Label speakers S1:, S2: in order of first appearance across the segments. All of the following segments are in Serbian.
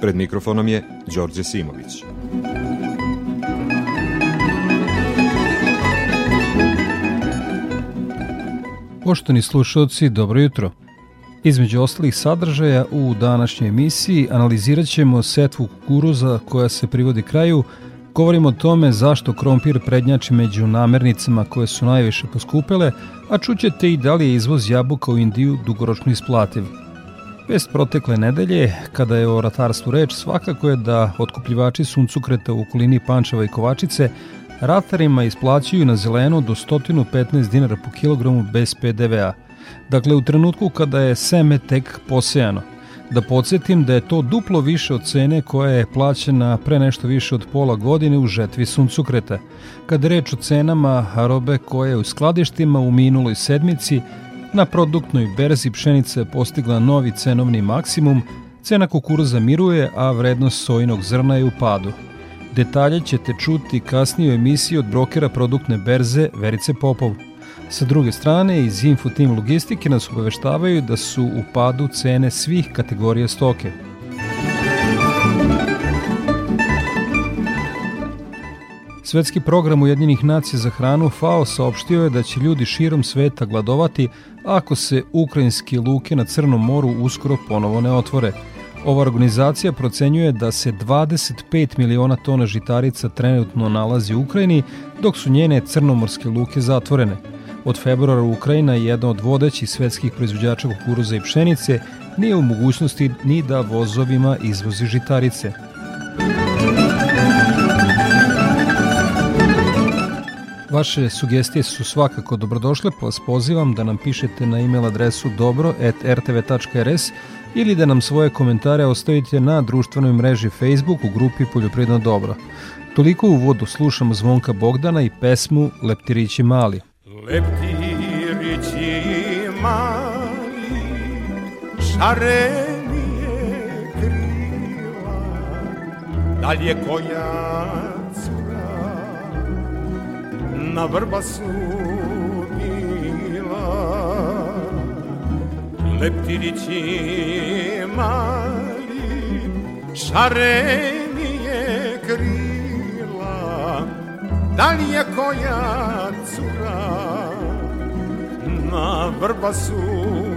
S1: Pred mikrofonom je Đorđe Simović.
S2: Poštovani slušalci, dobro jutro. Između ostalih sadržaja u današnjoj emisiji analizirat ćemo setvu kukuruza koja se privodi kraju, govorimo o tome zašto krompir prednjači među namernicama koje su najviše poskupele, a čućete i da li je izvoz jabuka u Indiju dugoročno isplativ. Vest protekle nedelje, kada je o ratarstvu reč, svakako je da otkupljivači suncukreta u okolini Pančeva i Kovačice ratarima isplaćuju na zeleno do 115 dinara po kilogramu bez PDV-a. Dakle, u trenutku kada je seme tek posejano. Da podsjetim da je to duplo više od cene koja je plaćena pre nešto više od pola godine u žetvi suncukreta. Kada reč o cenama robe koje je u skladištima u minuloj sedmici, na produktnoj berzi pšenica je postigla novi cenovni maksimum, cena kukuruza miruje, a vrednost sojinog zrna je u padu. Detalje ćete čuti kasnije u emisiji od brokera produktne berze Verice Popov. Sa druge strane, iz Infotim Logistike nas obaveštavaju da su u padu cene svih kategorija stoke. Svetski program Ujedinjenih nacija za hranu FAO saopštio je da će ljudi širom sveta gladovati ako se ukrajinske luke na Crnom moru uskoro ponovo ne otvore. Ova organizacija procenjuje da se 25 miliona tona žitarica trenutno nalazi u Ukrajini, dok su njene crnomorske luke zatvorene. Od februara Ukrajina, jedna od vodećih svetskih proizvođača kukuruza i pšenice, nije u mogućnosti ni da vozovima izvozi žitarice. Vaše sugestije su svakako dobrodošle, pa vas pozivam da nam pišete na e-mail adresu dobro.rtv.rs ili da nam svoje komentare ostavite na društvenoj mreži Facebook u grupi Poljoprivredno dobro. Toliko u vodu slušamo Zvonka Bogdana i pesmu Leptirići mali.
S3: Leptirići mali, šarenije krila, dalje koja na vrba su bila. Leptirići mali, šarenije krila, da li je koja cura na vrba su bila.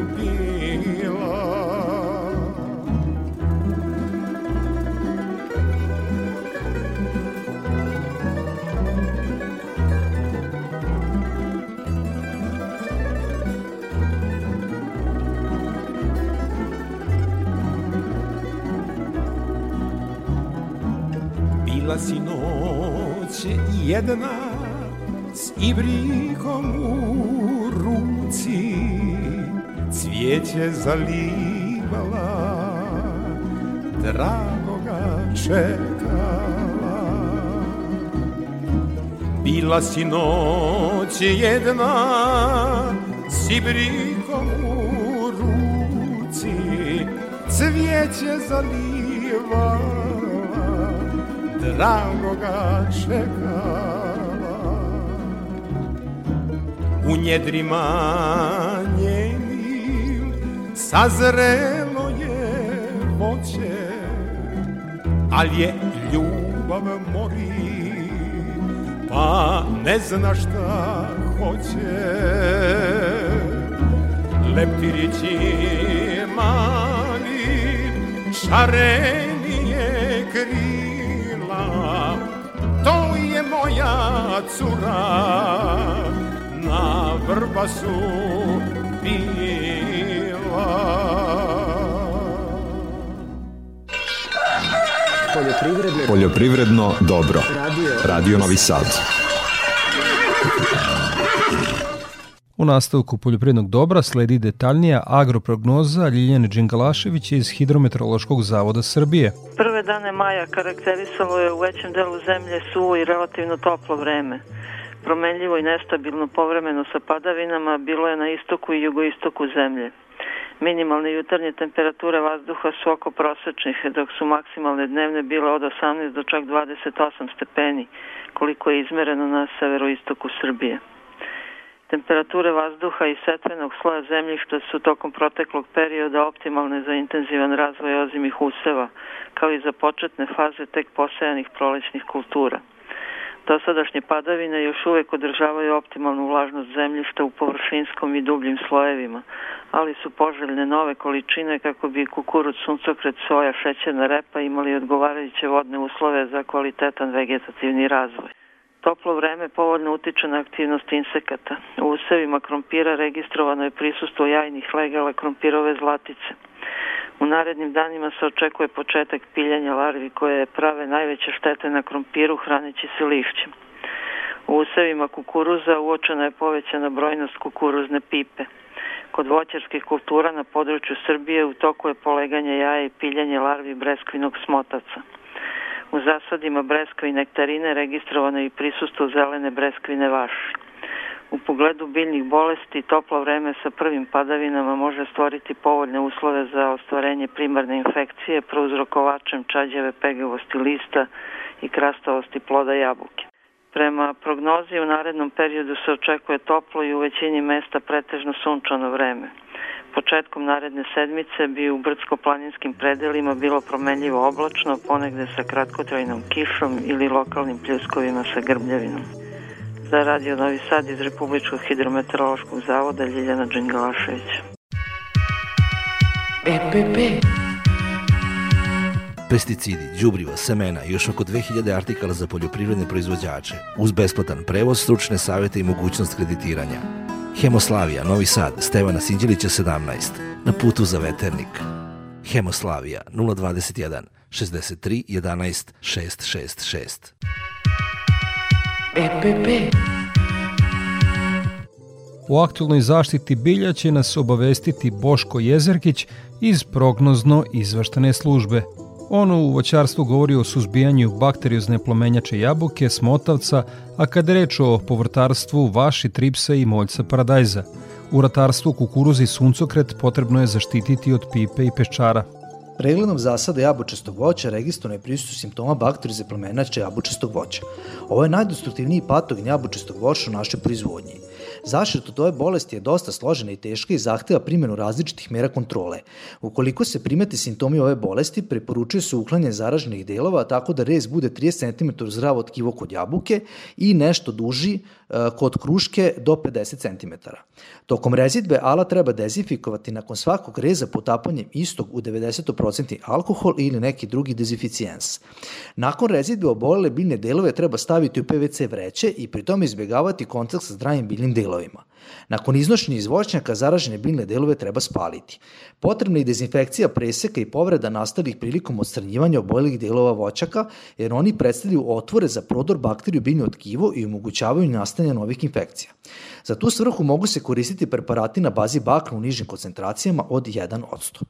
S3: Bila si noć jedna s ibrikom u ruci. Cvijeće zalivala, dragoga čekala. Bila si noć jedna s ibrikom u ruci. Cvijeće zalivala, dragoga čekala. U njedrima njenim sazrelo je voće Ali je ljubav mori pa ne zna šta hoće. Leptirići mali To je moja cura na vrba su bila
S4: Poljoprivredno
S1: Poljoprivredno dobro.
S4: radio.
S1: Radio Novi Sad.
S2: U nastavku poljoprivrednog dobra sledi detaljnija agroprognoza Ljiljane Đingalaševića iz Hidrometeorološkog zavoda Srbije.
S4: Prve dane maja karakterisalo je u većem delu zemlje suvo i relativno toplo vreme. Promenljivo i nestabilno povremeno sa padavinama bilo je na istoku i jugoistoku zemlje. Minimalne jutarnje temperature vazduha su oko prosečnih, dok su maksimalne dnevne bile od 18 do čak 28 stepeni, koliko je izmereno na severoistoku Srbije. Temperature vazduha i setvenog sloja zemljišta su tokom proteklog perioda optimalne za intenzivan razvoj ozimih useva, kao i za početne faze tek posejanih prolećnih kultura. Dosadašnje padavine još uvek održavaju optimalnu vlažnost zemljišta u površinskom i dubljim slojevima, ali su poželjne nove količine kako bi kukuruz, suncokret, soja, šećerna repa imali odgovarajuće vodne uslove za kvalitetan vegetativni razvoj. Toplo vreme povoljno utiče na aktivnost insekata. U usevima krompira registrovano je prisustvo jajnih legala krompirove zlatice. U narednim danima se očekuje početak piljanja larvi koje prave najveće štete na krompiru hraneći se lišćem. U usevima kukuruza uočena je povećana brojnost kukuruzne pipe. Kod voćarskih kultura na području Srbije u toku je poleganje jaja i piljanje larvi breskvinog smotaca. U zasadima breskve i nektarine registrovano je i prisustvo zelene breskvine vaši. U pogledu biljnih bolesti, toplo vreme sa prvim padavinama može stvoriti povoljne uslove za ostvarenje primarne infekcije prouzrokovačem čađeve pegavosti lista i krastavosti ploda jabuke. Prema prognozi u narednom periodu se očekuje toplo i u većini mesta pretežno sunčano vreme. Početkom naredne sedmice bi u brdsko-planinskim predelima bilo promenljivo oblačno, ponegde sa kratkotrajnom kišom ili lokalnim pljuskovima sa grbljavinom. Za Radio Novi Sad iz Republičkog hidrometeorološkog zavoda Ljiljana Đingalašević.
S5: EPP Pesticidi, đubriva, semena i još oko 2000 artikala za poljoprivredne proizvođače, uz besplatan prevoz, stručne savete i mogućnost kreditiranja. Hemoslavija, Novi Sad, Stevana Sinđelića 17, na putu za veternik. Hemoslavija 021 63 11 666.
S2: EPP U aktualnoj zaštiti bilja će nas obavestiti Boško Jezerkić iz prognozno izvaštane službe. On u voćarstvu govori o suzbijanju bakteriozne plomenjače jabuke, smotavca, a kada reč o povrtarstvu vaši, tripsa i moljca paradajza. U ratarstvu kukuruza i suncokret potrebno je zaštititi od pipe i peščara.
S6: Pregledom zasada jabučastog voća registrovano je prisutu simptoma bakterize plemenače jabučastog voća. Ovo je najdestruktivniji patogen jabučastog voća u našoj proizvodnji. Zaštita od ove bolesti je dosta složena i teška i zahteva primjenu različitih mera kontrole. Ukoliko se primete simptomi ove bolesti, preporučuje se uklanjanje zaraženih delova tako da rez bude 30 cm zdravo tkivo kod jabuke i nešto duži kod kruške do 50 cm. Tokom rezidbe ala treba dezifikovati nakon svakog reza potapanjem istog u 90% alkohol ili neki drugi dezificijens. Nakon rezidbe obolele biljne delove treba staviti u PVC vreće i pritom izbjegavati kontakt sa zdravim biljnim delovima. Nakon iznošenja iz voćnjaka zaražene biljne delove treba spaliti. Potrebna je dezinfekcija preseka i povreda nastalih prilikom odstranjivanja obolelih delova voćaka, jer oni predstavljaju otvore za prodor bakteriju biljno tkivo i omogućavaju nastajanje novih infekcija. Za tu svrhu mogu se koristiti preparati na bazi bakra u nižim koncentracijama od 1%.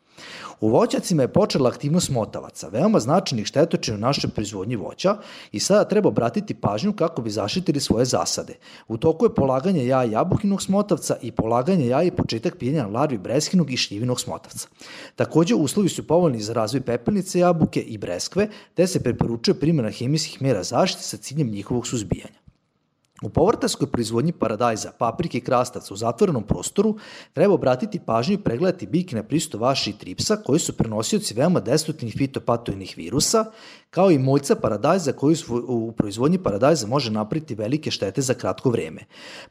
S6: U voćacima je počela aktivnost motavaca, veoma značajnih štetočina u našoj proizvodnji voća i sada treba obratiti pažnju kako bi zaštitili svoje zasade. U toku je polaganje jaja jabukinog smotavca i polaganje jaja i početak pijenja larvi breskinog i šljivinog smotavca. Takođe, uslovi su povoljni za razvoj pepelnice jabuke i breskve, te se preporučuje primjena hemijskih mera zaštite sa ciljem njihovog suzbijanja. U povrtarskoj proizvodnji paradajza, paprike i krastavca u zatvorenom prostoru treba obratiti pažnju i pregledati biljke na prisutu vaši tripsa koji su prenosioci veoma destruktivnih fitopatogenih virusa, kao i moljca paradajza koji u proizvodnji paradajza može napraviti velike štete za kratko vreme.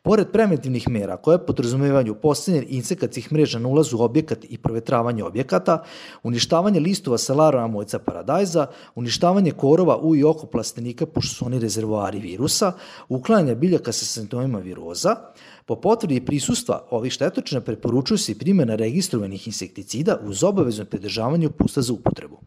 S6: Pored preventivnih mera koje podrazumevaju postavljanje insekatskih mreža na ulazu u objekat i provetravanje objekata, uništavanje listova sa larvama moljca paradajza, uništavanje korova u i oko plastenika pošto su oni rezervoari virusa, uklanjanje biljaka sa simptomima viroza, po potvrdi prisustva ovih štetočina preporučuje se i primjena registrovanih insekticida uz obavezno pridržavanje pusta za upotrebu.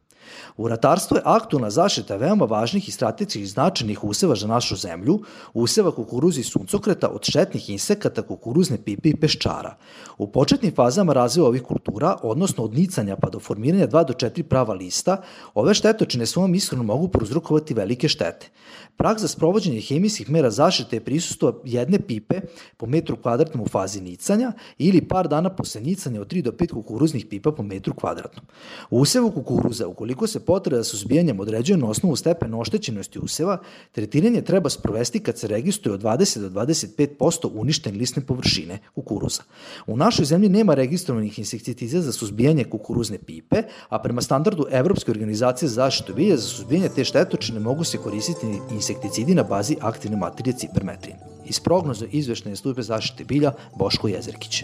S6: U ratarstvu je aktualna zaštita veoma važnih i strateških značajnih useva za našu zemlju, useva kukuruza i suncokreta od štetnih insekata, kukuruzne pipe i peščara. U početnim fazama razvoja ovih kultura, odnosno od nicanja pa do formiranja 2 do 4 prava lista, ove štetočine svom ishranom mogu prouzrokovati velike štete. Prag za sprovođenje hemijskih mera zaštite je prisustvo jedne pipe po metru kvadratnom u fazi nicanja ili par dana posle nicanja od 3 do 5 kukuruznih pipa po metru kvadratnom. U usevu kukuruza, ukoliko se potreba suzbijanjem određuje na osnovu stepena oštećenosti useva, tretiranje treba sprovesti kad se registruje od 20 do 25% uništene lisne površine kukuruza. U našoj zemlji nema registrovanih insekticida za suzbijanje kukuruzne pipe, a prema standardu Evropske organizacije za zaštitu bilja za suzbijanje te štetočine mogu se koristiti insekticidi na bazi aktivne materije cipermetrin. Iz prognoza izveštene službe zaštite bilja Boško Jezerkić.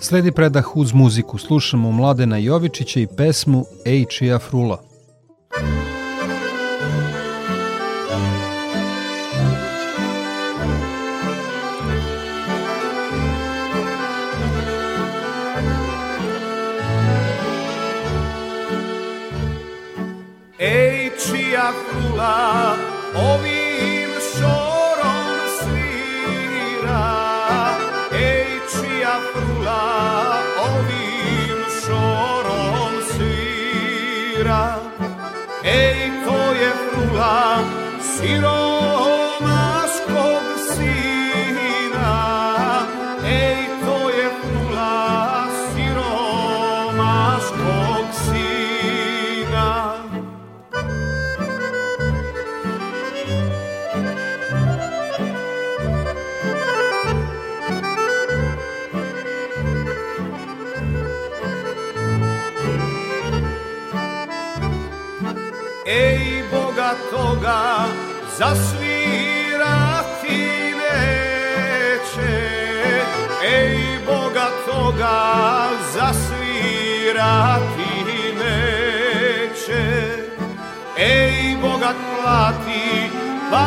S2: Sledi predah uz muziku. Slušamo Mladena Jovičića i pesmu Ej čija frula.
S7: Ej, čija frula ovim Ciro. Zasvirati neće. Ej, Boga toga zasvirati neće. Ej, Boga plati, pa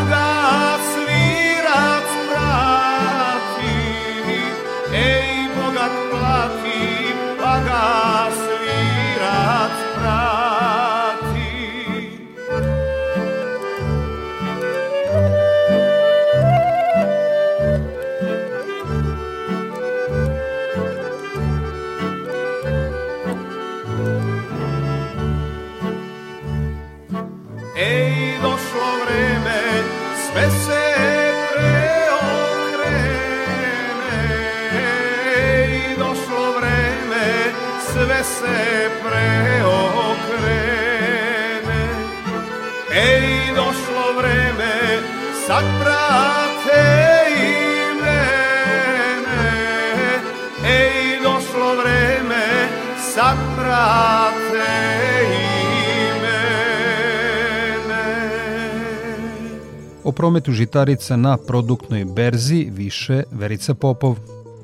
S2: prometu žitarica na produktnoj berzi više Verica Popov.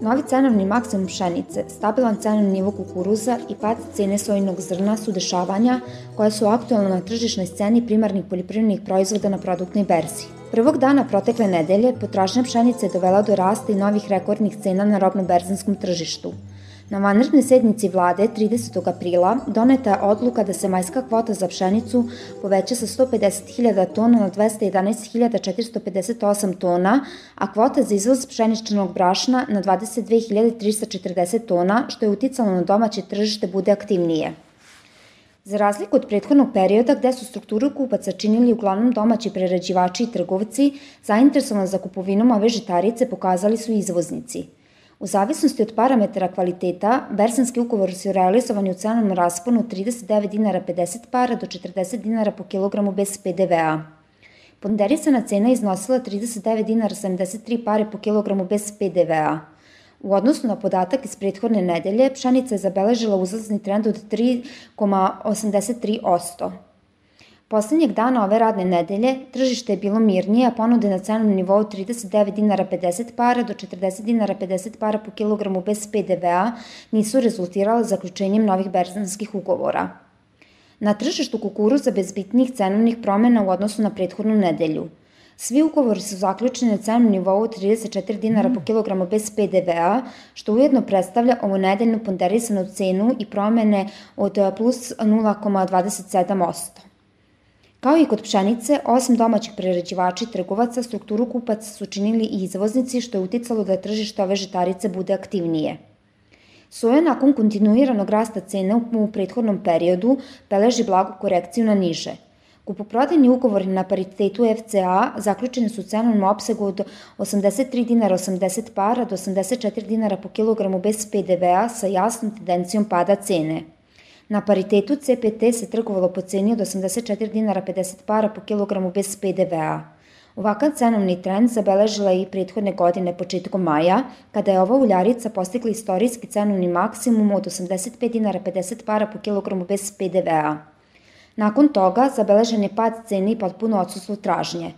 S8: Novi cenovni maksimum pšenice, stabilan cenovni nivo kukuruza i pad cene sojinog zrna su dešavanja koja su aktualna na tržišnoj sceni primarnih poljoprivrednih proizvoda na produktnoj berzi. Prvog dana protekle nedelje potražnja pšenice je dovela do rasta i novih rekordnih cena na robno-berzanskom tržištu. Na vanrednoj sednici vlade 30. aprila doneta je odluka da se majska kvota za pšenicu poveća sa 150.000 tona na 211.458 tona, a kvota za izvoz pšeničnog brašna na 22.340 tona, što je uticalo na domaće tržište bude aktivnije. Za razliku od prethodnog perioda gde su strukturu kupaca činili uglavnom domaći prerađivači i trgovci, zainteresovan za kupovinom ove žitarice pokazali su izvoznici – U zavisnosti od parametara kvaliteta, bersanski ugovor su realizovani u cenom rasponu od 39 dinara 50 para do 40 dinara po kilogramu bez PDV-a. Ponderisana cena iznosila 39 dinara 73 pare po kilogramu bez PDV-a. U odnosu na podatak iz prethodne nedelje, pšenica je zabeležila uzlazni trend od 3,83%. Poslednjeg dana ove radne nedelje tržište je bilo mirnije, a ponude na cenom nivou 39 dinara 50 para do 40 dinara 50 para po kilogramu bez PDV-a nisu rezultirale zaključenjem novih berzanskih ugovora. Na tržištu kukuruza bez bitnih cenovnih promena u odnosu na prethodnu nedelju. Svi ugovori su zaključeni na cenom nivou 34 dinara po kilogramu bez PDV-a, što ujedno predstavlja ovonedeljnu ponderisanu cenu i promene od plus 0,27%. Kao i kod pšenice, osim domaćih prerađivača i trgovaca, strukturu kupaca su činili i izvoznici, što je uticalo da tržište ove žitarice bude aktivnije. Soja nakon kontinuiranog rasta cene u prethodnom periodu beleži blagu korekciju na niže – Kupoprodajni ugovori na paritetu FCA zaključeni su u cenovnom opsegu od 83 dinara 80 para do 84 dinara po kilogramu bez PDV-a sa jasnom tendencijom pada cene. Na paritetu CPT se trgovalo po ceni od 84 dinara 50 para po kilogramu bez PDV-a. Ovakav cenovni trend zabeležila je i prethodne godine početkom maja, kada je ova uljarica postigla istorijski cenovni maksimum od 85 dinara 50 para po kilogramu bez PDV-a. Nakon toga zabeležen je pad cene i potpuno odsustvo tražnje.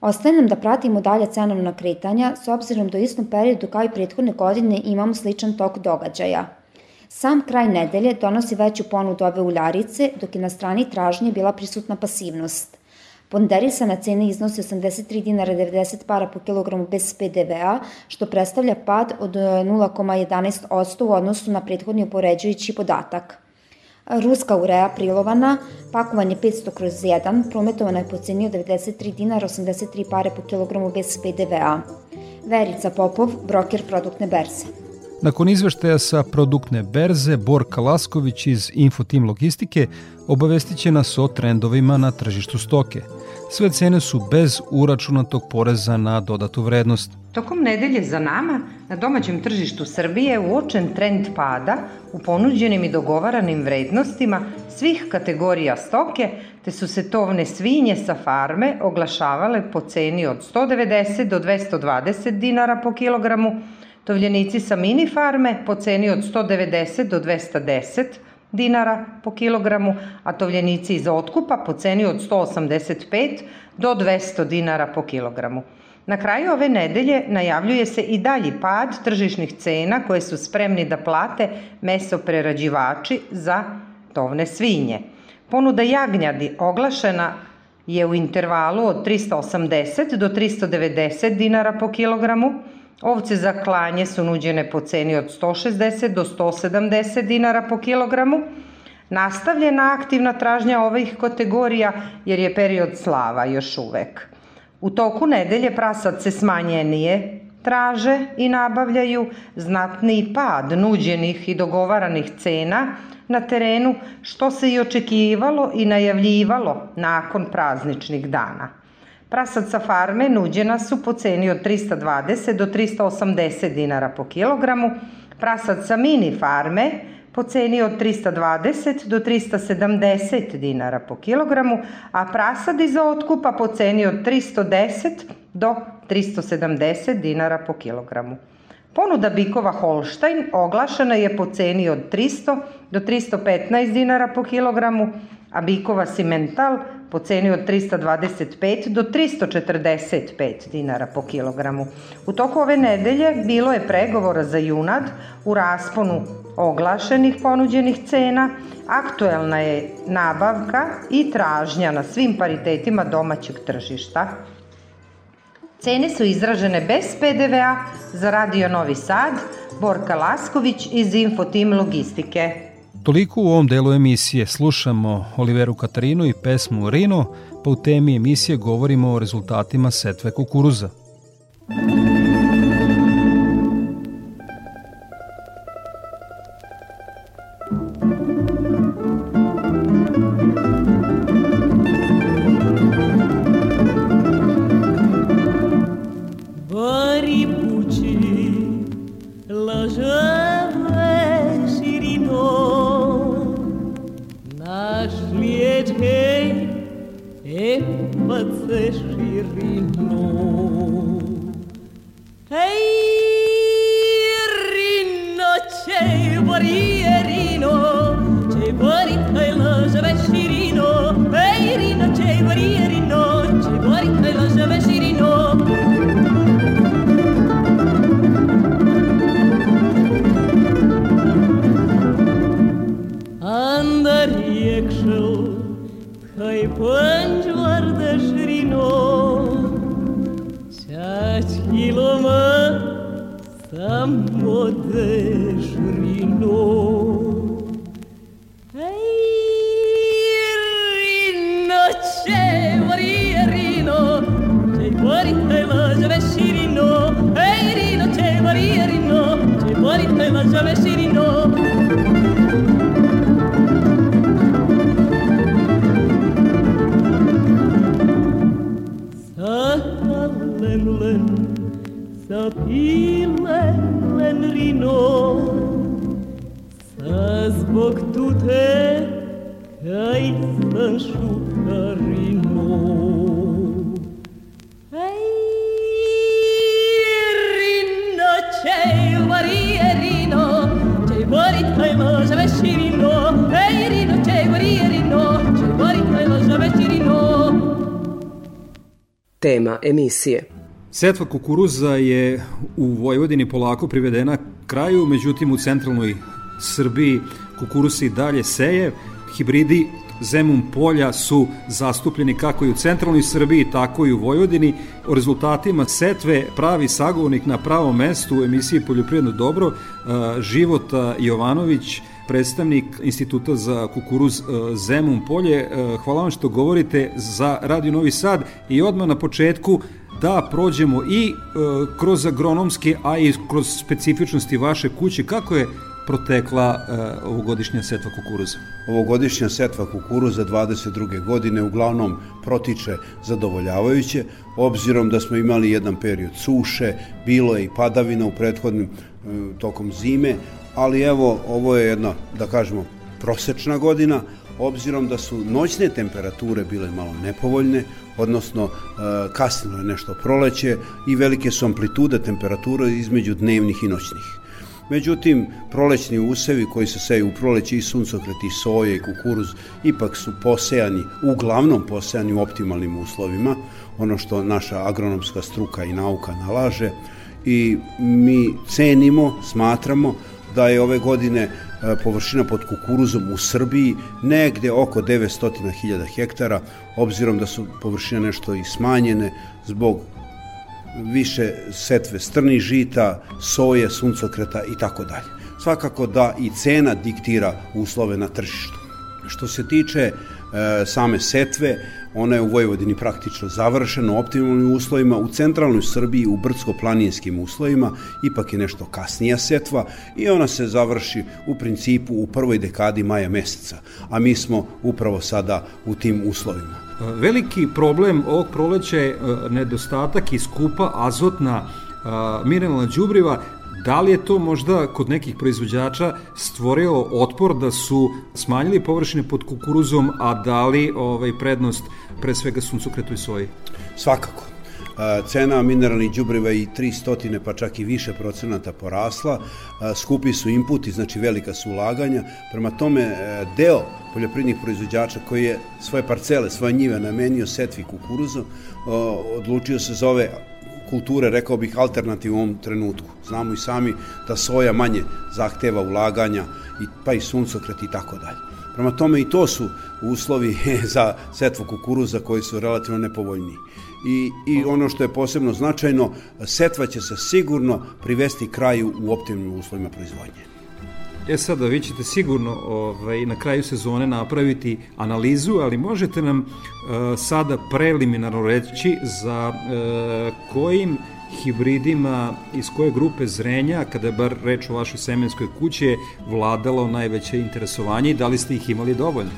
S8: Ostaje nam da pratimo dalje cenovna kretanja, s obzirom da u istom periodu kao i prethodne godine imamo sličan tok događaja. Sam kraj nedelje donosi veću ponudu ove uljarice, dok je na strani tražnje bila prisutna pasivnost. Ponderisana cena iznosi 83 dinara 90 para po kilogramu bez PDV-a, što predstavlja pad od 0,11% u odnosu na prethodni upoređujući podatak. Ruska ureja prilovana, pakovanje 500 kroz 1, prometovana je po ceni od 93 dinara 83 pare po kilogramu bez PDV-a. Verica Popov, broker produktne berze.
S2: Nakon izveštaja sa produktne berze, Borka Lasković iz Infotim Logistike obavestit će nas o trendovima na tržištu stoke. Sve cene su bez uračunatog poreza na dodatu vrednost.
S9: Tokom nedelje za nama na domaćem tržištu Srbije uočen trend pada u ponuđenim i dogovaranim vrednostima svih kategorija stoke, te su se tovne svinje sa farme oglašavale po ceni od 190 do 220 dinara po kilogramu, tovljenici sa mini farme po ceni od 190 do 210 dinara po kilogramu, a tovljenici iz otkupa po ceni od 185 do 200 dinara po kilogramu. Na kraju ove nedelje najavljuje se i dalji pad tržišnih cena koje su spremni da plate mesoprerađivači za tovne svinje. Ponuda jagnjadi oglašena je u intervalu od 380 do 390 dinara po kilogramu, Ovce za klanje su nuđene po ceni od 160 do 170 dinara po kilogramu. Nastavljena aktivna tražnja ovih kategorija jer je period slava još uvek. U toku nedelje prasad se smanjenije traže i nabavljaju znatniji pad nuđenih i dogovaranih cena na terenu, što se i očekivalo i najavljivalo nakon prazničnih dana. Prasad sa farme nuđena su po ceni od 320 do 380 dinara po kilogramu, prasad sa mini farme po ceni od 320 do 370 dinara po kilogramu, a prasad iz otkupa po ceni od 310 do 370 dinara po kilogramu. Ponuda bikova Holstein oglašena je po ceni od 300 do 315 dinara po kilogramu, a bikova Simental po ceni od 325 do 345 dinara po kilogramu. U toku ove nedelje bilo je pregovora za junad u rasponu oglašenih ponuđenih cena, aktuelna je nabavka i tražnja na svim paritetima domaćeg tržišta. Cene su izražene bez PDV-a za Radio Novi Sad, Borka Lasković iz Infotim Logistike.
S2: Toliko u ovom delu emisije slušamo Oliveru Katarinu i pesmu Rino, pa u temi emisije govorimo o rezultatima setve kukuruza.
S10: Tema emisije
S2: Setva kukuruza je u Vojvodini polako privedena kraju, međutim u centralnoj Srbiji kukuruz se i dalje seje. Hibridi Zemun polja su zastupljeni kako i u centralnoj Srbiji, tako i u Vojvodini. O rezultatima setve pravi sagovornik na pravom mestu u emisiji Poljoprivredno dobro, Života Jovanović, predstavnik Instituta za kukuruz Zemun polje. Hvala vam što govorite za Radio Novi Sad i odmah na početku da prođemo i kroz agronomske, a i kroz specifičnosti vaše kuće. Kako je protekla ovogodišnja setva kukuruza?
S11: Ovogodišnja setva kukuruza 22. godine uglavnom protiče zadovoljavajuće, obzirom da smo imali jedan period suše, bilo je i padavina u prethodnim tokom zime, ali evo, ovo je jedna, da kažemo, prosečna godina, obzirom da su noćne temperature bile malo nepovoljne, odnosno uh, kasnilo je nešto proleće i velike su amplitude temperature između dnevnih i noćnih. Međutim, prolećni usevi koji se seju u proleće i suncokret i soje i kukuruz ipak su posejani, uglavnom posejani u optimalnim uslovima, ono što naša agronomska struka i nauka nalaže i mi cenimo, smatramo da je ove godine e, površina pod kukuruzom u Srbiji negde oko 900.000 hektara, obzirom da su površine nešto i smanjene zbog više setve strnih žita, soje, suncokreta i tako dalje. Svakako da i cena diktira uslove na tržištu. Što se tiče e, same setve, ona je u Vojvodini praktično završena u optimalnim uslovima, u centralnoj Srbiji u brdsko-planinskim uslovima ipak je nešto kasnija setva i ona se završi u principu u prvoj dekadi maja meseca, a mi smo upravo sada u tim uslovima.
S2: Veliki problem ovog proleća je nedostatak i skupa azotna mineralna đubriva Da li je to možda kod nekih proizvođača stvorilo otpor da su smanjili površine pod kukuruzom, a dali ovaj, prednost pre svega suncokretu i soji?
S11: Svakako. Cena mineralnih đubriva i 300 pa čak i više procenata porasla, skupi su inputi, znači velika su ulaganja, prema tome e, deo poljoprivrednih proizvođača koji je svoje parcele, svoje njive namenio setvi kukuruzu, odlučio se za ove kulture, rekao bih, alternativ u ovom trenutku. Znamo i sami da soja manje zahteva ulaganja, i, pa i suncokret i tako dalje. Prema tome i to su uslovi za setvu kukuruza koji su relativno nepovoljniji i, i ono što je posebno značajno, setva će se sigurno privesti kraju u optimnim uslovima proizvodnje.
S2: E sada, vi ćete sigurno ovaj, na kraju sezone napraviti analizu, ali možete nam uh, sada preliminarno reći za uh, kojim hibridima iz koje grupe zrenja, kada je bar reč o vašoj semenskoj kući, vladalo najveće interesovanje i da li ste ih imali dovoljno?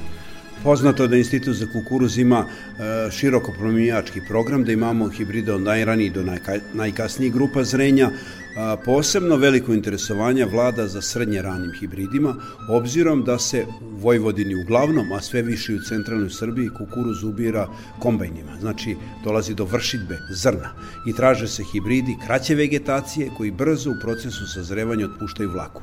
S11: Poznato je da Institut za kukuruz ima e, široko promijački program, da imamo hibride od najranijih do najkasnijih grupa zrenja, posebno veliko interesovanje vlada za srednje ranim hibridima, obzirom da se u Vojvodini uglavnom, a sve više u centralnoj Srbiji, kukuruz ubira kombajnima. Znači, dolazi do vršitbe zrna i traže se hibridi kraće vegetacije koji brzo u procesu sazrevanja otpuštaju vlaku.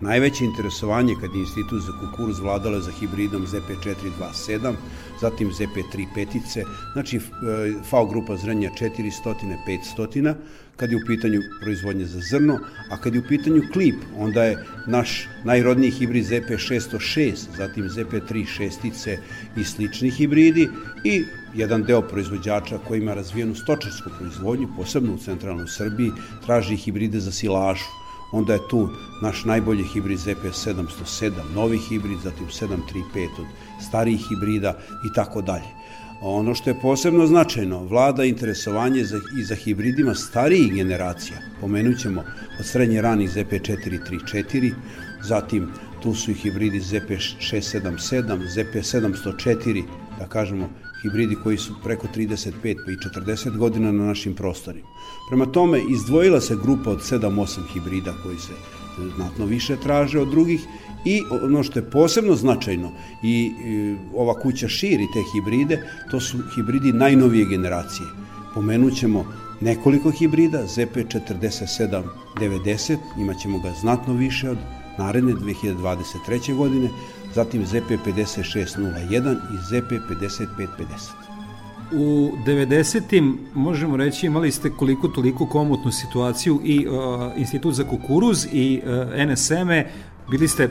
S11: Najveće interesovanje kad je institut za kukuruz vladala za hibridom ZP427, zatim ZP3 petice, znači e, FAO grupa zrenja 400, 500, kad je u pitanju proizvodnje za zrno, a kad je u pitanju klip, onda je naš najrodniji hibrid ZP606, zatim ZP3 šestice i slični hibridi i jedan deo proizvođača koji ima razvijenu stočarsku proizvodnju, posebno u centralnoj Srbiji, traži hibride za silažu onda je tu naš najbolji hibrid ZP707, novi hibrid, zatim 735 od starijih hibrida i tako dalje. Ono što je posebno značajno, vlada interesovanje za, i za hibridima starijih generacija. Pomenut ćemo od srednje ranih ZP434, zatim tu su i hibridi ZP677, ZP704, da kažemo hibridi koji su preko 35 pa i 40 godina na našim prostorima. Prema tome, izdvojila se grupa od 7-8 hibrida koji se znatno više traže od drugih i ono što je posebno značajno i, i ova kuća širi te hibride, to su hibridi najnovije generacije. Pomenut ćemo nekoliko hibrida, ZP4790, imaćemo ga znatno više od naredne 2023. godine, zatim ZP5601 i ZP5550.
S2: U 90. možemo reći imali ste koliko toliko komotnu situaciju i uh, Institut za kukuruz i uh, NSM-e bili ste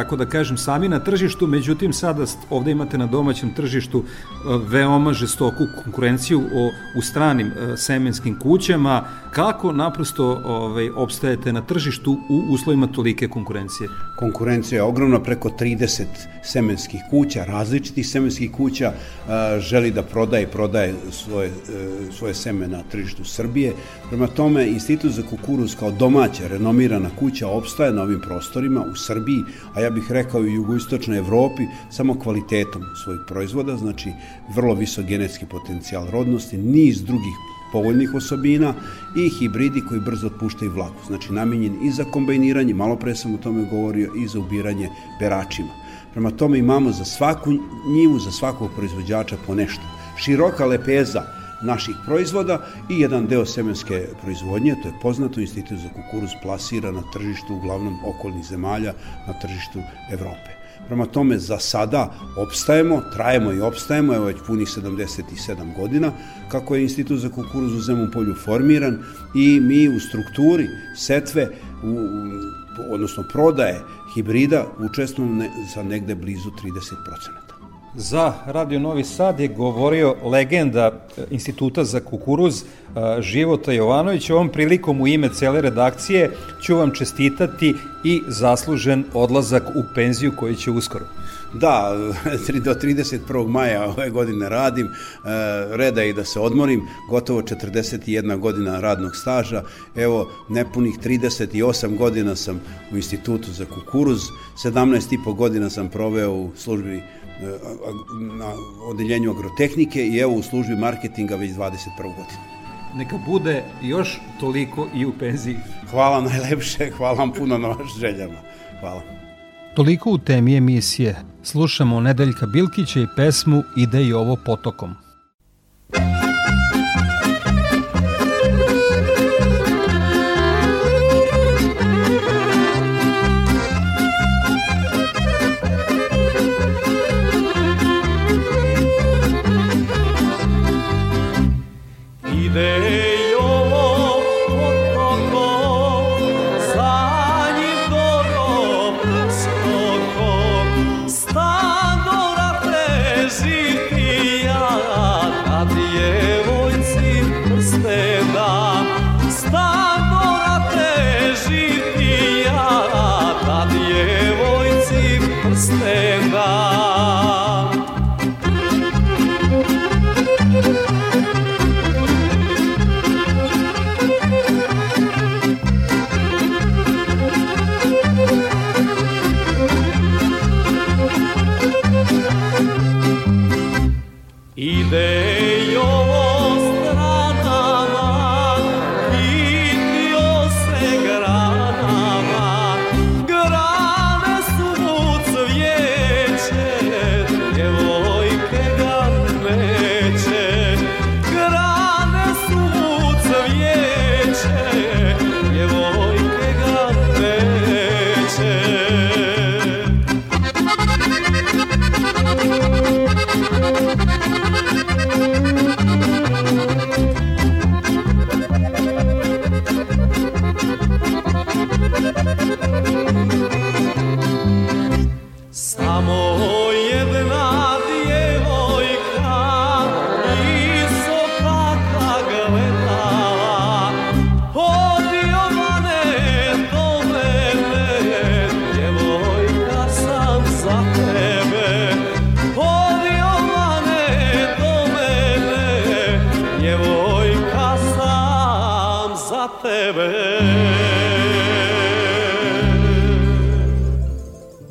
S2: tako da kažem, sami na tržištu, međutim sada ovde imate na domaćem tržištu e, veoma žestoku konkurenciju o, u stranim e, semenskim kućama. Kako naprosto ovaj, obstajete na tržištu u uslovima tolike konkurencije?
S11: Konkurencija je ogromna, preko 30 semenskih kuća, različitih semenskih kuća, e, želi da prodaje, prodaje svoje, svoje seme na tržištu Srbije. Prema tome, Institut za kukuruz kao domaća, renomirana kuća opstaje na ovim prostorima u Srbiji, a ja bih rekao i jugoistočnoj Evropi, samo kvalitetom svojih proizvoda, znači vrlo visok genetski potencijal rodnosti, niz drugih povoljnih osobina i hibridi koji brzo otpuštaju vlaku. Znači namenjen i za kombajniranje, malo pre sam o tome govorio, i za ubiranje beračima. Prema tome imamo za svaku njivu, za svakog proizvođača po nešto. Široka lepeza naših proizvoda i jedan deo semenske proizvodnje, to je poznato, Institut za kukuruz plasira na tržištu uglavnom okolnih zemalja, na tržištu Evrope. Prema tome, za sada opstajemo, trajemo i opstajemo, evo već punih 77 godina, kako je Institut za kukuruz u Zemun polju formiran i mi u strukturi setve, u, odnosno prodaje hibrida, učestvujemo ne, za negde blizu 30%.
S2: Za Radio Novi Sad je govorio legenda e, Instituta za kukuruz e, Života Jovanović. Ovom prilikom u ime cele redakcije ću vam čestitati i zaslužen odlazak u penziju koji će uskoro.
S11: Da, do 31. maja ove godine radim, e, reda i da se odmorim, gotovo 41 godina radnog staža, evo nepunih 38 godina sam u institutu za kukuruz, 17,5 godina sam proveo u službi na odeljenju agrotehnike i evo u službi marketinga već 21. godinu.
S2: Neka bude još toliko i u penziji.
S11: Hvala najlepše, hvala vam puno na vaš željama. Hvala.
S2: Toliko u temi emisije. Slušamo Nedeljka Bilkića i pesmu Ide i ovo potokom.
S10: Ovo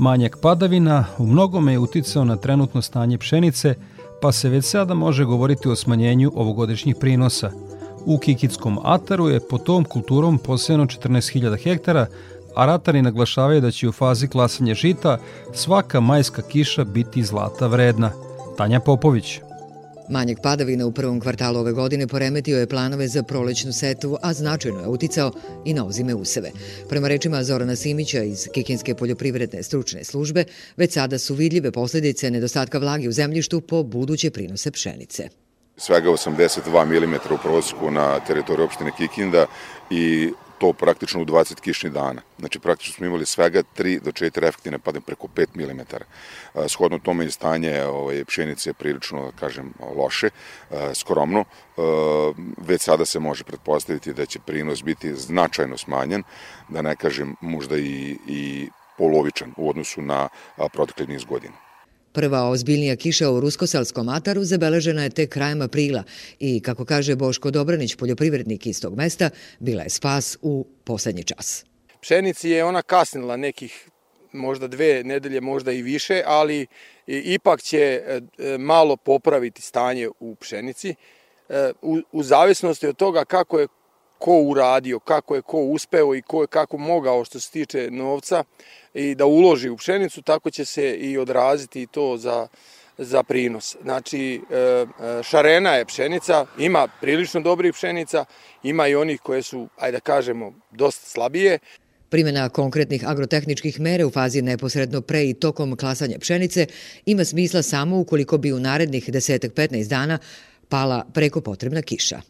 S2: Manjak padavina u mnogome je uticao na trenutno stanje pšenice, pa se već sada može govoriti o smanjenju ovogodišnjih prinosa. U Kikitskom ataru je po tom kulturom posejano 14.000 hektara, a ratari naglašavaju da će u fazi klasanja žita svaka majska kiša biti zlata vredna. Tanja Popović.
S12: Manjak padavina u prvom kvartalu ove godine poremetio je planove za prolećnu setvu, a značajno je uticao i na ozime useve. Prema rečima Zorana Simića iz Kikinske poljoprivredne stručne službe, već sada su vidljive posledice nedostatka vlage u zemljištu po buduće prinose pšenice
S13: svega 82 mm u prosjeku na teritoriju opštine Kikinda i to praktično u 20 kišnih dana. Znači praktično smo imali svega 3 do 4 efektivne padne preko 5 mm. Shodno tome je stanje ovaj, pšenice prilično, da kažem, loše, skromno. Već sada se može pretpostaviti da će prinos biti značajno smanjen, da ne kažem možda i, i polovičan u odnosu na protekli niz godina.
S12: Prva ozbiljnija kiša u Ruskoselskom ataru zabeležena je tek krajem aprila i, kako kaže Boško Dobranić, poljoprivrednik iz tog mesta, bila je spas u poslednji čas.
S14: Pšenici je ona kasnila nekih možda dve nedelje, možda i više, ali ipak će e, malo popraviti stanje u pšenici e, u, u zavisnosti od toga kako je ko uradio, kako je ko uspeo i ko je kako mogao što se tiče novca i da uloži u pšenicu, tako će se i odraziti to za, za prinos. Znači, e, e, šarena je pšenica, ima prilično dobrih pšenica, ima i onih koje su, ajde da kažemo, dosta slabije.
S12: Primjena konkretnih agrotehničkih mere u fazi neposredno pre i tokom klasanja pšenice ima smisla samo ukoliko bi u narednih 10-15 dana pala preko potrebna kiša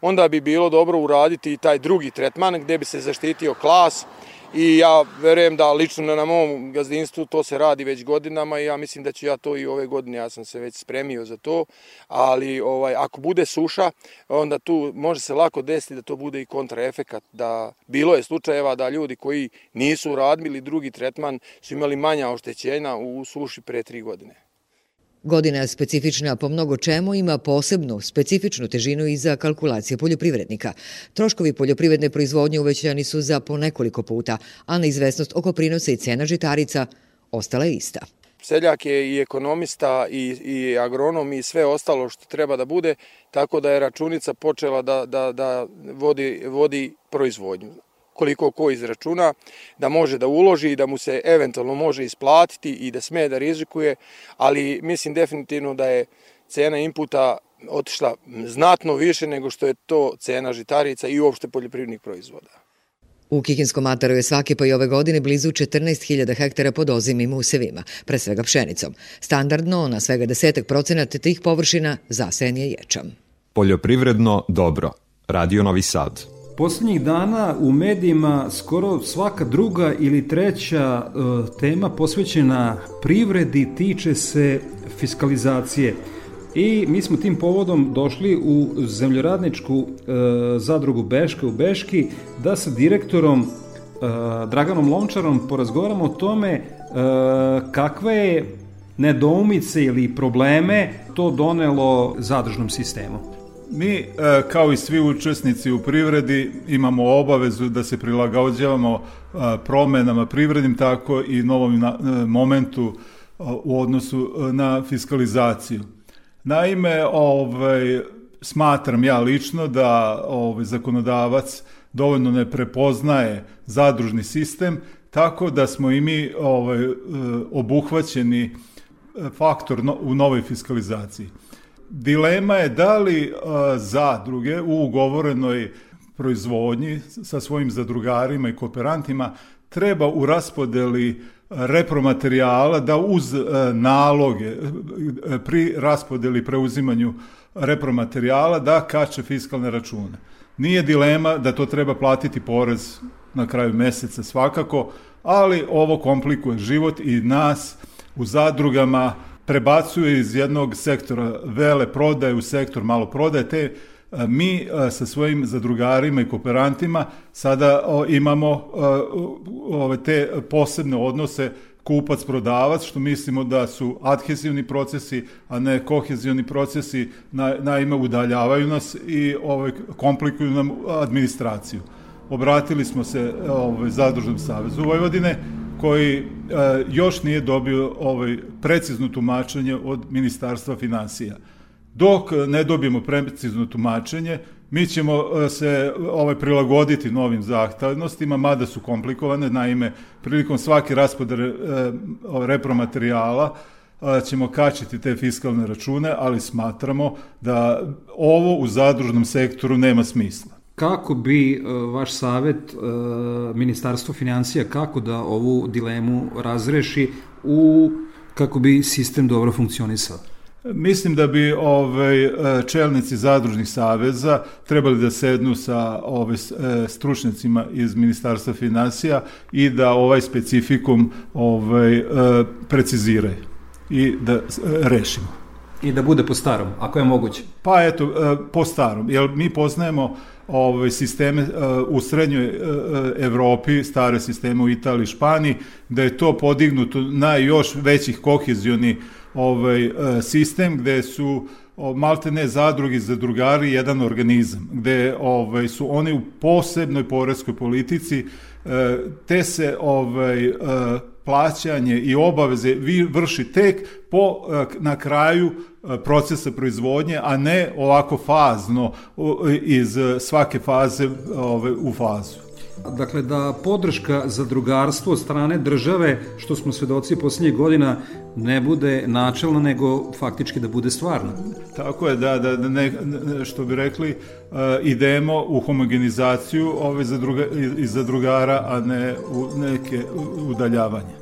S14: onda bi bilo dobro uraditi i taj drugi tretman gde bi se zaštitio klas i ja verujem da lično na mom gazdinstvu to se radi već godinama i ja mislim da ću ja to i ove godine, ja sam se već spremio za to, ali ovaj ako bude suša, onda tu može se lako desiti da to bude i kontraefekat, da bilo je slučajeva da ljudi koji nisu uradili drugi tretman su imali manja oštećenja u suši pre tri godine.
S12: Godina specifična po mnogo čemu ima posebnu, specifičnu težinu i za kalkulacije poljoprivrednika. Troškovi poljoprivredne proizvodnje uvećani su za po nekoliko puta, a neizvesnost oko prinosa i cena žitarica ostala je ista.
S14: Seljak je i ekonomista i, i agronom i sve ostalo što treba da bude, tako da je računica počela da, da, da vodi, vodi proizvodnju koliko ko izračuna, da može da uloži i da mu se eventualno može isplatiti i da sme da rizikuje, ali mislim definitivno da je cena inputa otišla znatno više nego što je to cena žitarica i uopšte poljoprivrednih proizvoda.
S12: U Kikinskom ataru je svake pa i ove godine blizu 14.000 hektara pod ozimim usevima, pre svega pšenicom. Standardno, na svega desetak procenata tih površina zasen je ječam.
S1: Poljoprivredno dobro. Radio Novi Sad.
S2: Poslednjih dana u medijima skoro svaka druga ili treća e, tema posvećena privredi tiče se fiskalizacije. I mi smo tim povodom došli u zemljoradničku e, zadrugu Beška u Beški da sa direktorom e, Draganom Lončarom porazgovaramo o tome kakve je nedoumice ili probleme to donelo zadružnom sistemu.
S15: Mi, e, kao i svi učesnici u privredi, imamo obavezu da se prilagođavamo e, promenama privrednim, tako i novom e, momentu u odnosu na fiskalizaciju. Naime, ovaj, smatram ja lično da ovaj, zakonodavac dovoljno ne prepoznaje zadružni sistem, tako da smo i mi ovaj, obuhvaćeni faktor u novoj fiskalizaciji dilema je da li zadruge u ugovorenoj proizvodnji sa svojim zadrugarima i kooperantima treba u raspodeli repromaterijala da uz naloge pri raspodeli preuzimanju repromaterijala da kače fiskalne račune. Nije dilema da to treba platiti porez na kraju meseca svakako, ali ovo komplikuje život i nas u zadrugama prebacuje iz jednog sektora vele prodaje u sektor malo prodaje, te e, mi e, sa svojim zadrugarima i kooperantima sada imamo e, ove te posebne odnose kupac-prodavac, što mislimo da su adhezivni procesi, a ne kohezivni procesi, na, naime udaljavaju nas i ovaj, komplikuju nam administraciju. Obratili smo se ovaj, Zadružnom savezu Vojvodine, koji e, još nije dobio ovaj precizno tumačenje od Ministarstva financija. Dok ne dobijemo precizno tumačenje, mi ćemo e, se ovaj prilagoditi novim zahtevnostima, mada su komplikovane, naime, prilikom svake raspodare e, repromaterijala ćemo kačiti te fiskalne račune, ali smatramo da ovo u zadružnom sektoru nema smisla.
S2: Kako bi vaš savet Ministarstvo financija kako da ovu dilemu razreši u kako bi sistem dobro funkcionisao?
S15: Mislim da bi ovaj čelnici zadružnih saveza trebali da sednu sa ovaj stručnjacima iz Ministarstva financija i da ovaj specifikum ovaj preciziraju i da rešimo.
S2: I da bude po starom, ako je moguće.
S15: Pa eto, po starom, jer mi poznajemo ovaj sisteme u srednjoj Evropi, stare sisteme u Italiji, Španiji, da je to podignuto na još većih kohezioni ovaj sistem gde su malte ne zadrugi za drugari jedan organizam gde ovaj su oni u posebnoj poreskoj politici te se ovaj plaćanje i obaveze vi vrši tek po na kraju procesa proizvodnje, a ne ovako fazno iz svake faze ovaj, u fazu.
S2: Dakle, da podrška za drugarstvo od strane države, što smo svedoci posljednjih godina, ne bude načelna, nego faktički da bude stvarna.
S15: Tako je, da, da, da ne, što bi rekli, uh, idemo u homogenizaciju ove za druga, iz zadrugara, a ne u neke udaljavanje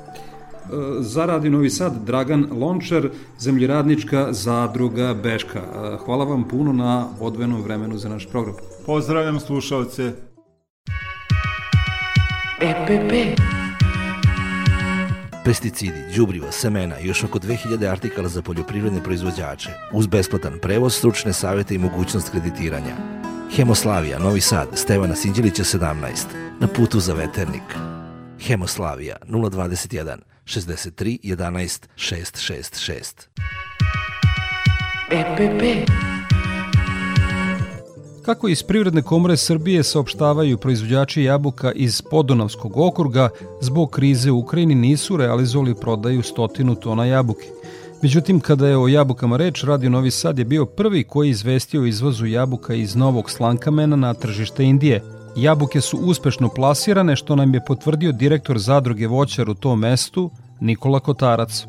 S2: za Radio Novi Sad Dragan Lončar, zemljiradnička zadruga Beška. Hvala vam puno na odvenom vremenu za naš program.
S15: Pozdravljam slušalce.
S5: EPP Pesticidi, đubriva, semena i još oko 2000 artikala za poljoprivredne proizvođače, uz besplatan prevoz, stručne savete i mogućnost kreditiranja. Hemoslavija, Novi Sad, Stevana Sinđelića 17, na putu za veternik. Hemoslavija 021 63 11 666.
S2: EPP Kako iz Privredne komore Srbije saopštavaju proizvođači jabuka iz Podonavskog okruga, zbog krize u Ukrajini nisu realizovali prodaju stotinu tona jabuke. Međutim, kada je o jabukama reč, Radio Novi Sad je bio prvi koji izvestio izvozu jabuka iz Novog Slankamena na tržište Indije. Jabuke su uspešno plasirane, što nam je potvrdio direktor zadruge voćar u tom mestu, Nikola Kotarac.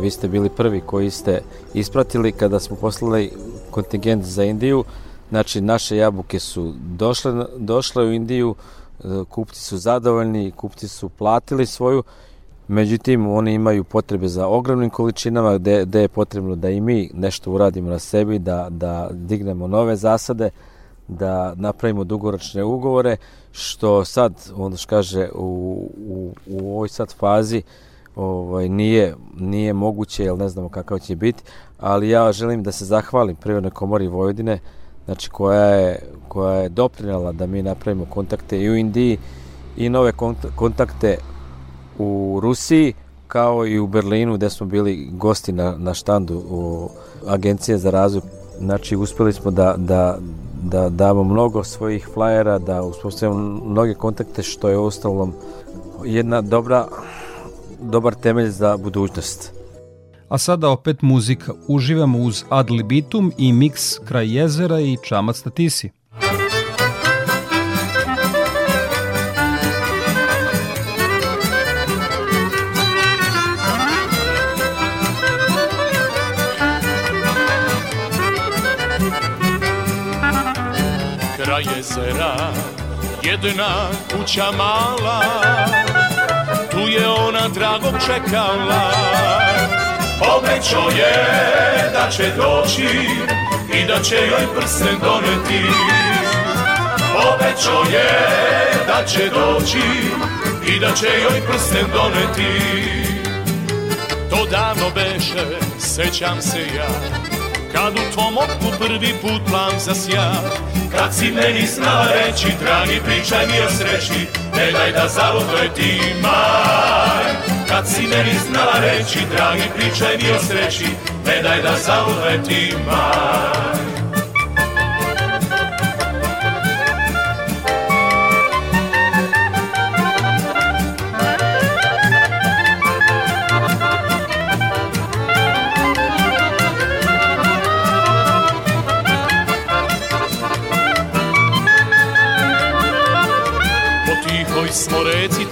S10: Vi ste bili prvi koji ste ispratili kada smo poslali kontingent za Indiju, Znači, naše jabuke su došle, došle u Indiju, e, kupci su zadovoljni, kupci su platili svoju, međutim, oni imaju potrebe za ogromnim količinama, gde, gde je potrebno da i mi nešto uradimo na sebi, da, da dignemo nove zasade, da napravimo dugoročne ugovore, što sad, ono što kaže, u, u, u ovoj sad fazi ovaj, nije, nije moguće, jer ne znamo kakav će biti, ali ja želim da se zahvalim Prirodnoj komori Vojvodine, znači koja je, koja je doprinala da mi napravimo kontakte i u Indiji i nove kontakte u Rusiji kao i u Berlinu gde smo bili gosti na, na štandu u Agencije za razvoj. Znači uspeli smo da, da, da damo mnogo svojih flajera, da uspostavimo mnoge kontakte što je ostalom jedna dobra dobar temelj za budućnost.
S2: A sada opet muzika. Uživamo uz Ad libitum i miks Kraj jezera i Čamac na tisi.
S7: Jezera, jedna kuća mala, tu je ona dragog čekala. Obećao je da će doći i da će joj prsten doneti. Obećao je da će doći i da će joj prsten doneti. To davno beše, sećam se ja Kad u tvom oku prvi put plan zasja Kad si meni znala reći Dragi pričaj mi o sreći Ne daj da zalutuje ti maj Kad si meni znala reći, dragi pričaj mi o sreći Ne daj da zauletim maj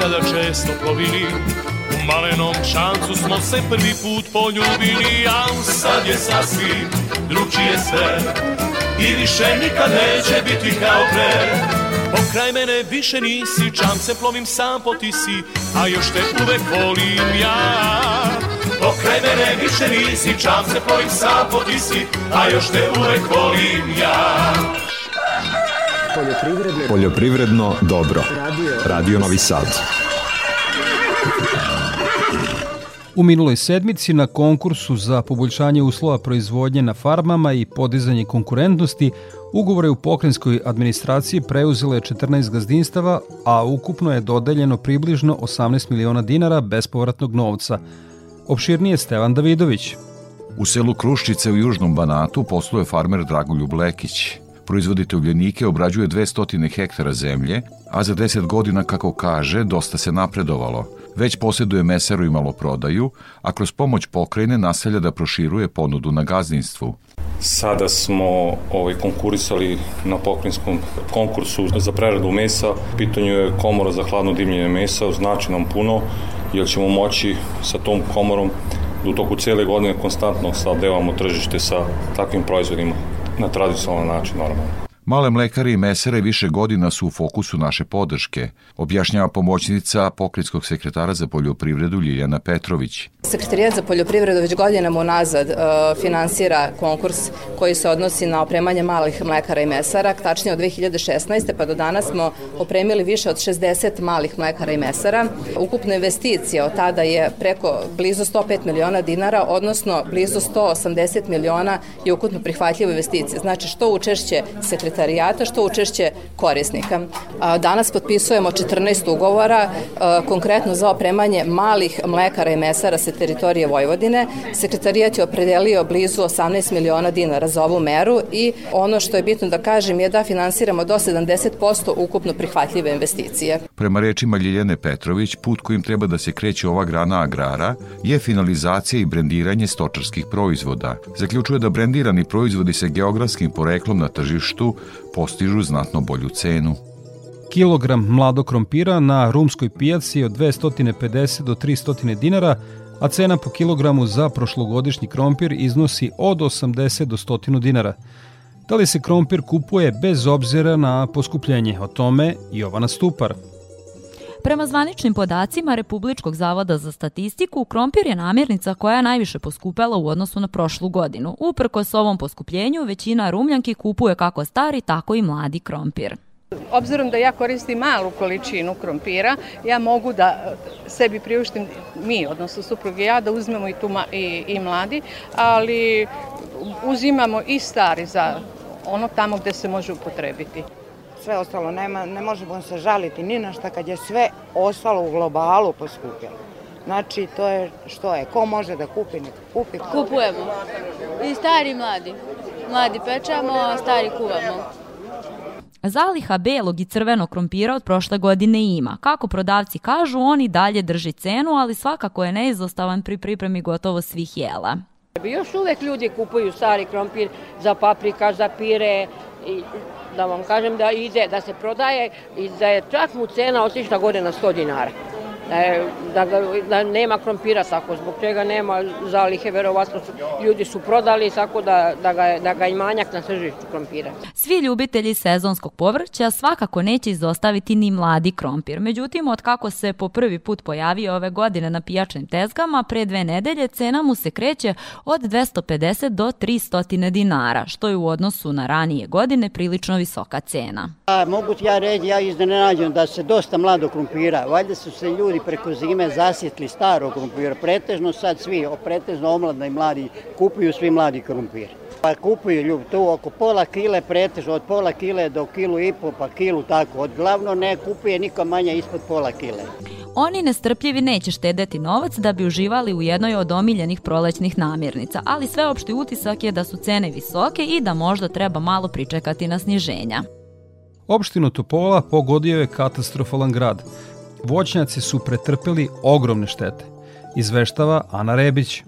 S7: reci tada često plovili. U malenom šancu smo se prvi put poljubili A sad je sasvim drugčije sve. I više nikad neće biti kao pre. Pokraj mene više nisi, čam se plovim sam po tisi A još te uvek volim ja. Pokraj mene više nisi, čam se plovim sam po tisi A još te uvek volim ja
S1: Poljoprivredno, Poljoprivredno dobro. Radio, Radio Novi Sad.
S2: U minuloj sedmici na konkursu za poboljšanje uslova proizvodnje na farmama i podizanje konkurentnosti ugovore u pokrenjskoj administraciji preuzele 14 gazdinstava, a ukupno je dodeljeno približno 18 miliona dinara bespovratnog novca. Opširnije Stevan Davidović.
S16: U selu Kruščice u Južnom Banatu posluje farmer Dragoljub Lekić proizvodite ugljenike, obrađuje 200 hektara zemlje, a za 10 godina, kako kaže, dosta se napredovalo. Već posjeduje mesaru i maloprodaju, a kroz pomoć pokrajine naselja da proširuje ponudu na gazdinstvu.
S17: Sada smo ovaj, konkurisali na pokrinjskom konkursu za preradu mesa. Pitanju je komora za hladno dimljenje mesa, znači nam puno, jer ćemo moći sa tom komorom da u toku cele godine konstantno sadevamo tržište sa takvim proizvodima na tradicionalan način normalno.
S16: Male mlekare i mesere više godina su u fokusu naše podrške, objašnjava pomoćnica pokretskog sekretara za poljoprivredu Ljiljana Petrović.
S18: Sekretarijat za poljoprivredu već godinama unazad uh, finansira konkurs koji se odnosi na opremanje malih mlekara i mesara. Tačnije od 2016. pa do danas smo opremili više od 60 malih mlekara i mesara. Ukupna investicija od tada je preko blizu 105 miliona dinara, odnosno blizu 180 miliona je ukupno prihvatljivo investicije. Znači što učešće sekretarijata, što učešće korisnika. Danas potpisujemo 14 ugovora, konkretno za opremanje malih mlekara i mesara sa teritorije Vojvodine. Sekretarijat je opredelio blizu 18 miliona dinara za ovu meru i ono što je bitno da kažem je da finansiramo do 70% ukupno prihvatljive investicije.
S16: Prema rečima Ljiljane Petrović, put kojim treba da se kreće ova grana agrara je finalizacija i brendiranje stočarskih proizvoda. Zaključuje da brendirani proizvodi sa geografskim poreklom na tržištu postižu znatno bolju cenu.
S2: Kilogram mladog krompira na rumskoj pijaci je od 250 do 300 dinara, a cena po kilogramu za prošlogodišnji krompir iznosi od 80 do 100 dinara. Da li se krompir kupuje bez obzira na poskupljenje? O tome Jovana Stupar.
S19: Prema zvaničnim podacima Republičkog zavoda za statistiku, krompir je namirnica koja je najviše poskupela u odnosu na prošlu godinu. Uprkos ovom poskupljenju, većina rumljanki kupuje kako stari, tako i mladi krompir.
S20: Obzirom da ja koristim malu količinu krompira, ja mogu da e, sebi priuštim, mi, odnosno suprug i ja, da uzmemo i, tu i, i mladi, ali uzimamo i stari za ono tamo gde se može upotrebiti.
S21: Sve ostalo, nema, ne možemo se žaliti ni na šta kad je sve ostalo u globalu poskupilo. Znači, to je što je, ko može da kupi, neka kupi.
S22: Kupujemo. I stari i mladi. Mladi pečamo, a stari kuvamo.
S19: Zaliha belog i crvenog krompira od prošle godine ima. Kako prodavci kažu, oni dalje drži cenu, ali svakako je neizostavan pri pripremi gotovo svih jela.
S23: Još uvek ljudi kupuju stari krompir za paprika, za pire i da vam kažem da ide, da se prodaje i da je čak mu cena otišla gore na 100 dinara da, je, da, ga, da nema krompira tako, zbog čega nema zalihe, verovatno su, ljudi su prodali tako da, da, ga, da ga i manjak na tržištu krompira.
S19: Svi ljubitelji sezonskog povrća svakako neće izostaviti ni mladi krompir. Međutim, od kako se po prvi put pojavio ove godine na pijačnim tezgama, pre dve nedelje cena mu se kreće od 250 do 300 dinara, što je u odnosu na ranije godine prilično visoka cena.
S24: A, mogu ja reći, ja iznenađam da se dosta mlado krompira, valjda su se ljudi preko zime zasjetli starog krompira. Pretežno sad svi, pretežno omladni i mladi, kupuju svi mladi krompir. Pa kupuju ljudi tu oko pola kile pretežno, od pola kile do kilu i po, pa kilu tako. Od glavno ne kupuje niko manje ispod pola kile.
S19: Oni nestrpljivi neće štedeti novac da bi uživali u jednoj od omiljenih prolećnih namirnica, ali sveopšti utisak je da su cene visoke i da možda treba malo pričekati na sniženja.
S2: Opštinu Topola pogodio je katastrofalan grad. Voćnjaci su pretrpeli ogromne štete. Izveštava Ana Rebić.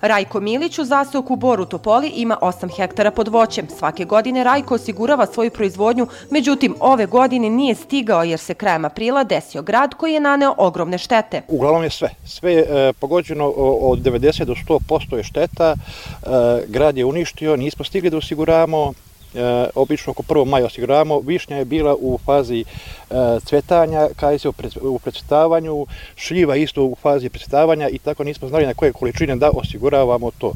S25: Rajko Milić u zaseoku Boru Topoli ima 8 hektara pod voćem. Svake godine Rajko osigurava svoju proizvodnju, međutim ove godine nije stigao jer se krajem aprila desio grad koji je naneo ogromne štete.
S26: Uglavnom je sve. Sve je e, pogođeno od 90 do 100% je šteta. E, grad je uništio, nismo stigli da osiguravamo e, obično oko 1. maja osiguravamo. Višnja je bila u fazi e, cvetanja, kajse u, pred, u predstavljanju, šljiva isto u fazi predstavljanja i tako nismo znali na koje količine da osiguravamo to.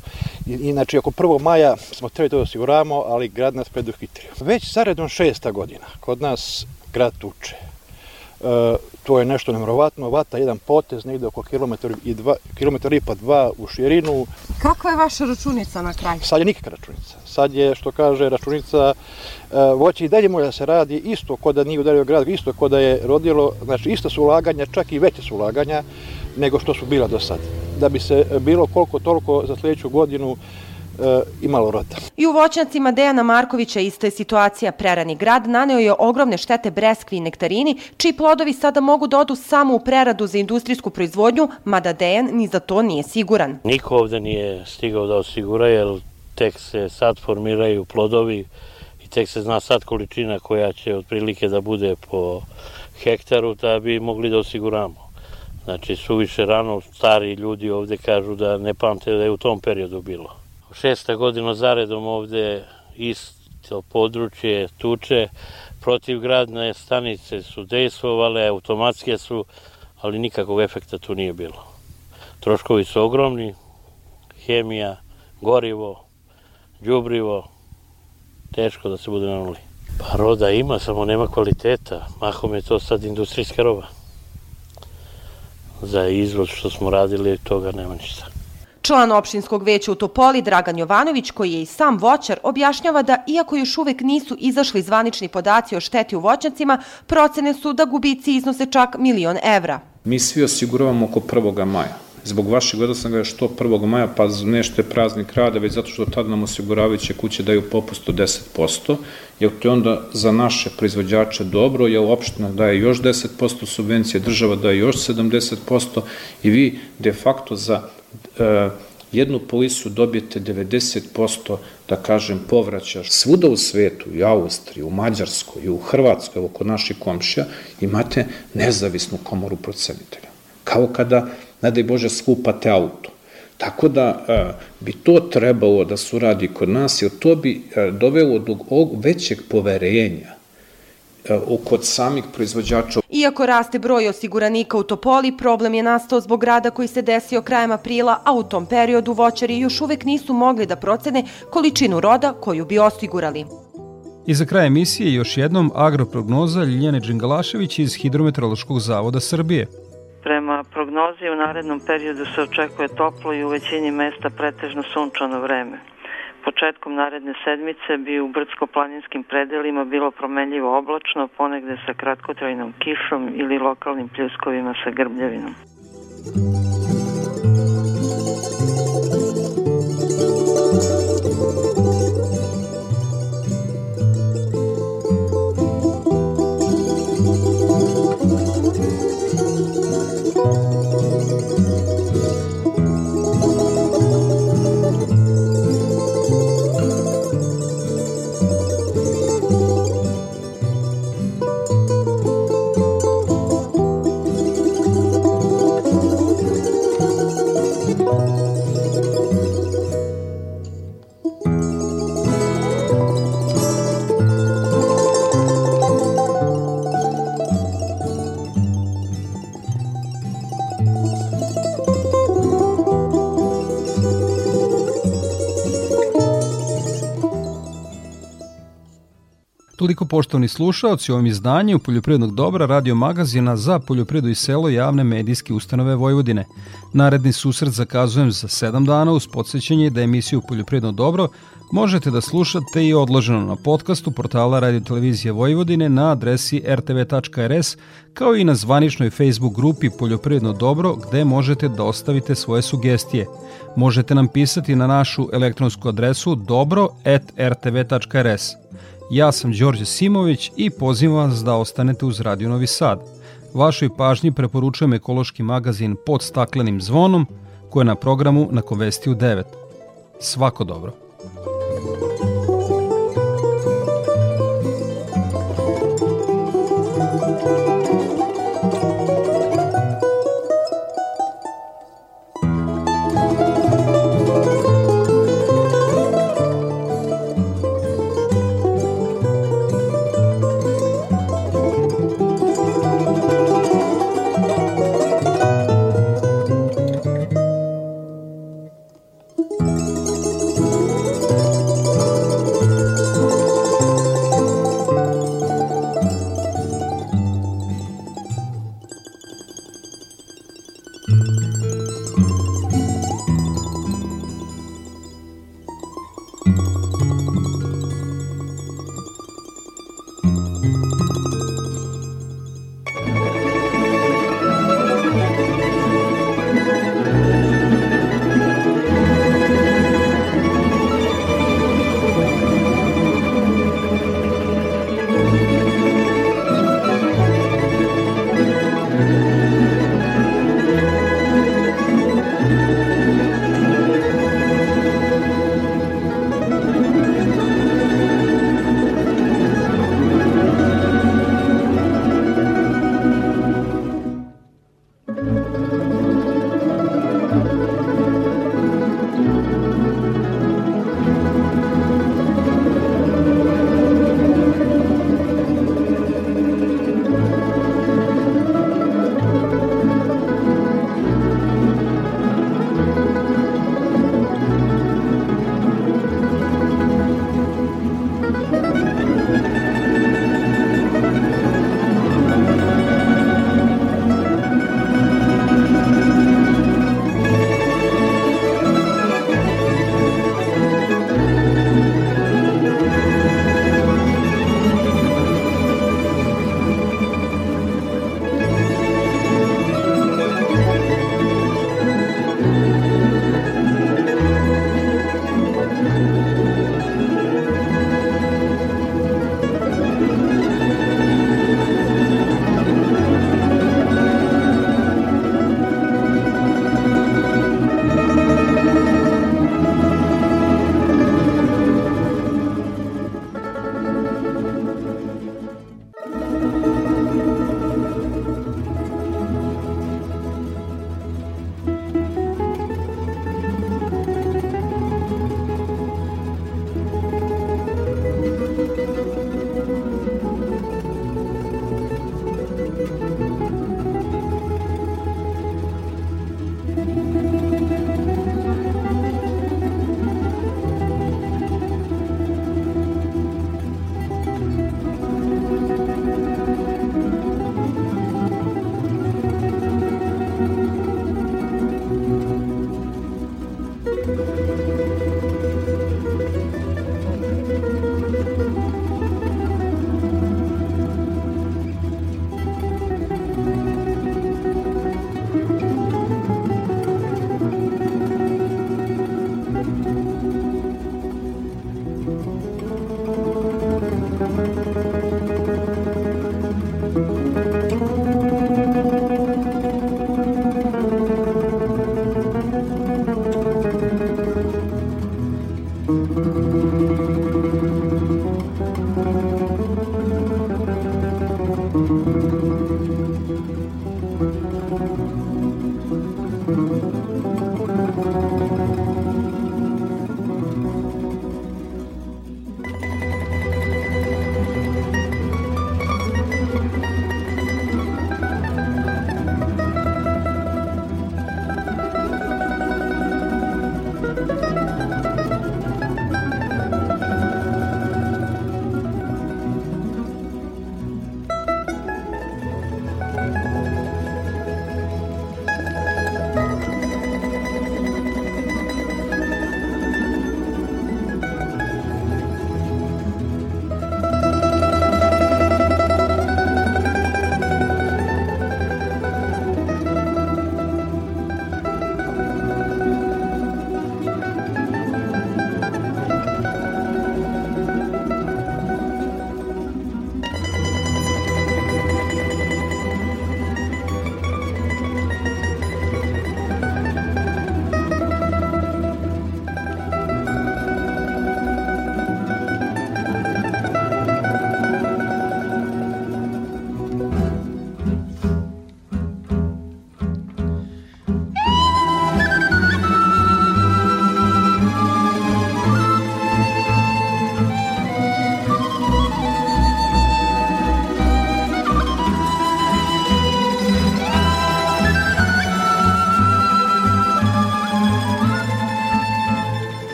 S26: Inače, oko 1. maja smo trebali to da osiguravamo, ali grad nas preduhitrio. Već zaredom šesta godina kod nas grad tuče. E, to je nešto nevrovatno, vata jedan potez negde oko kilometar i, dva, kilometar i pa dva u širinu.
S25: Kakva je vaša računica na kraju?
S26: Sad je nikakva računica. Sad je, što kaže računica, e, voće i dalje može da se radi isto kod da nije udario grad, isto kod da je rodilo, znači isto su ulaganja, čak i veće su ulaganja nego što su bila do sad. Da bi se bilo koliko toliko za sledeću godinu e, imalo rota.
S25: I u voćnjacima Dejana Markovića isto je situacija. Prerani grad naneo je ogromne štete breskvi i nektarini, čiji plodovi sada mogu da odu samo u preradu za industrijsku proizvodnju, mada Dejan ni za to nije siguran.
S27: Niko ovde nije stigao da osigura, jer tek se sad formiraju plodovi i tek se zna sad količina koja će otprilike da bude po hektaru da bi mogli da osiguramo. Znači, suviše rano stari ljudi ovde kažu da ne pamte da je u tom periodu bilo šesta godina zaredom ovde isto područje tuče, protivgradne stanice su dejstvovale, automatske su, ali nikakvog efekta tu nije bilo. Troškovi su ogromni, hemija, gorivo, đubrivo, teško da se bude na nuli. Pa roda ima, samo nema kvaliteta. Mahom je to sad industrijska roba. Za izvoz što smo radili, toga nema ništa.
S25: Član opštinskog veća u Topoli, Dragan Jovanović, koji je i sam voćar, objašnjava da, iako još uvek nisu izašli zvanični podaci o šteti u voćnjacima, procene su da gubici iznose čak milion evra.
S28: Mi svi osiguravamo oko 1. maja. Zbog vašeg ga što 1. maja, pa nešto je praznik rada, već zato što tada nam osiguravajuće kuće daju popust od 10%, jer to je onda za naše proizvođače dobro, jer opština daje još 10% subvencije, država daje još 70% i vi de facto za jednu polisu dobijete 90% da kažem povraća svuda u svetu, i u Austriji, u Mađarskoj, i u Hrvatskoj, evo kod naših komšija, imate nezavisnu komoru procenitelja. Kao kada, ne daj Bože, skupate auto. Tako da a, bi to trebalo da se uradi kod nas, jer to bi a, dovelo do većeg poverenja kod samih proizvođača.
S25: Iako raste broj osiguranika u Topoli, problem je nastao zbog rada koji se desio krajem aprila, a u tom periodu voćari još uvek nisu mogli da procene količinu roda koju bi osigurali.
S2: I za kraj emisije još jednom agroprognoza Ljiljane Đingalašević iz Hidrometeorološkog zavoda Srbije.
S29: Prema prognozi u narednom periodu se očekuje toplo i u većini mesta pretežno sunčano vreme početkom naredne sedmice bi u brdsko-planinskim predelima bilo promenljivo oblačno, ponegde sa kratkotrajnom kišom ili lokalnim pljuskovima sa grbljavinom.
S2: Toliko poštovani slušaoci u ovom izdanju Poljoprivrednog dobra radio magazina za poljoprivredu i selo javne medijske ustanove Vojvodine. Naredni susret zakazujem za 7 dana uz podsjećanje da emisiju Poljoprivredno dobro možete da slušate i odloženo na podcastu portala Radio Televizije Vojvodine na adresi rtv.rs kao i na zvaničnoj Facebook grupi Poljoprivredno dobro gde možete da ostavite svoje sugestije. Možete nam pisati na našu elektronsku adresu dobro.rtv.rs. Ja sam Đorđe Simović i pozivam vas da ostanete uz Radio Novi Sad. Vašoj pažnji preporučujem ekološki magazin pod staklenim zvonom koji je na programu na Konvestiju 9. Svako dobro.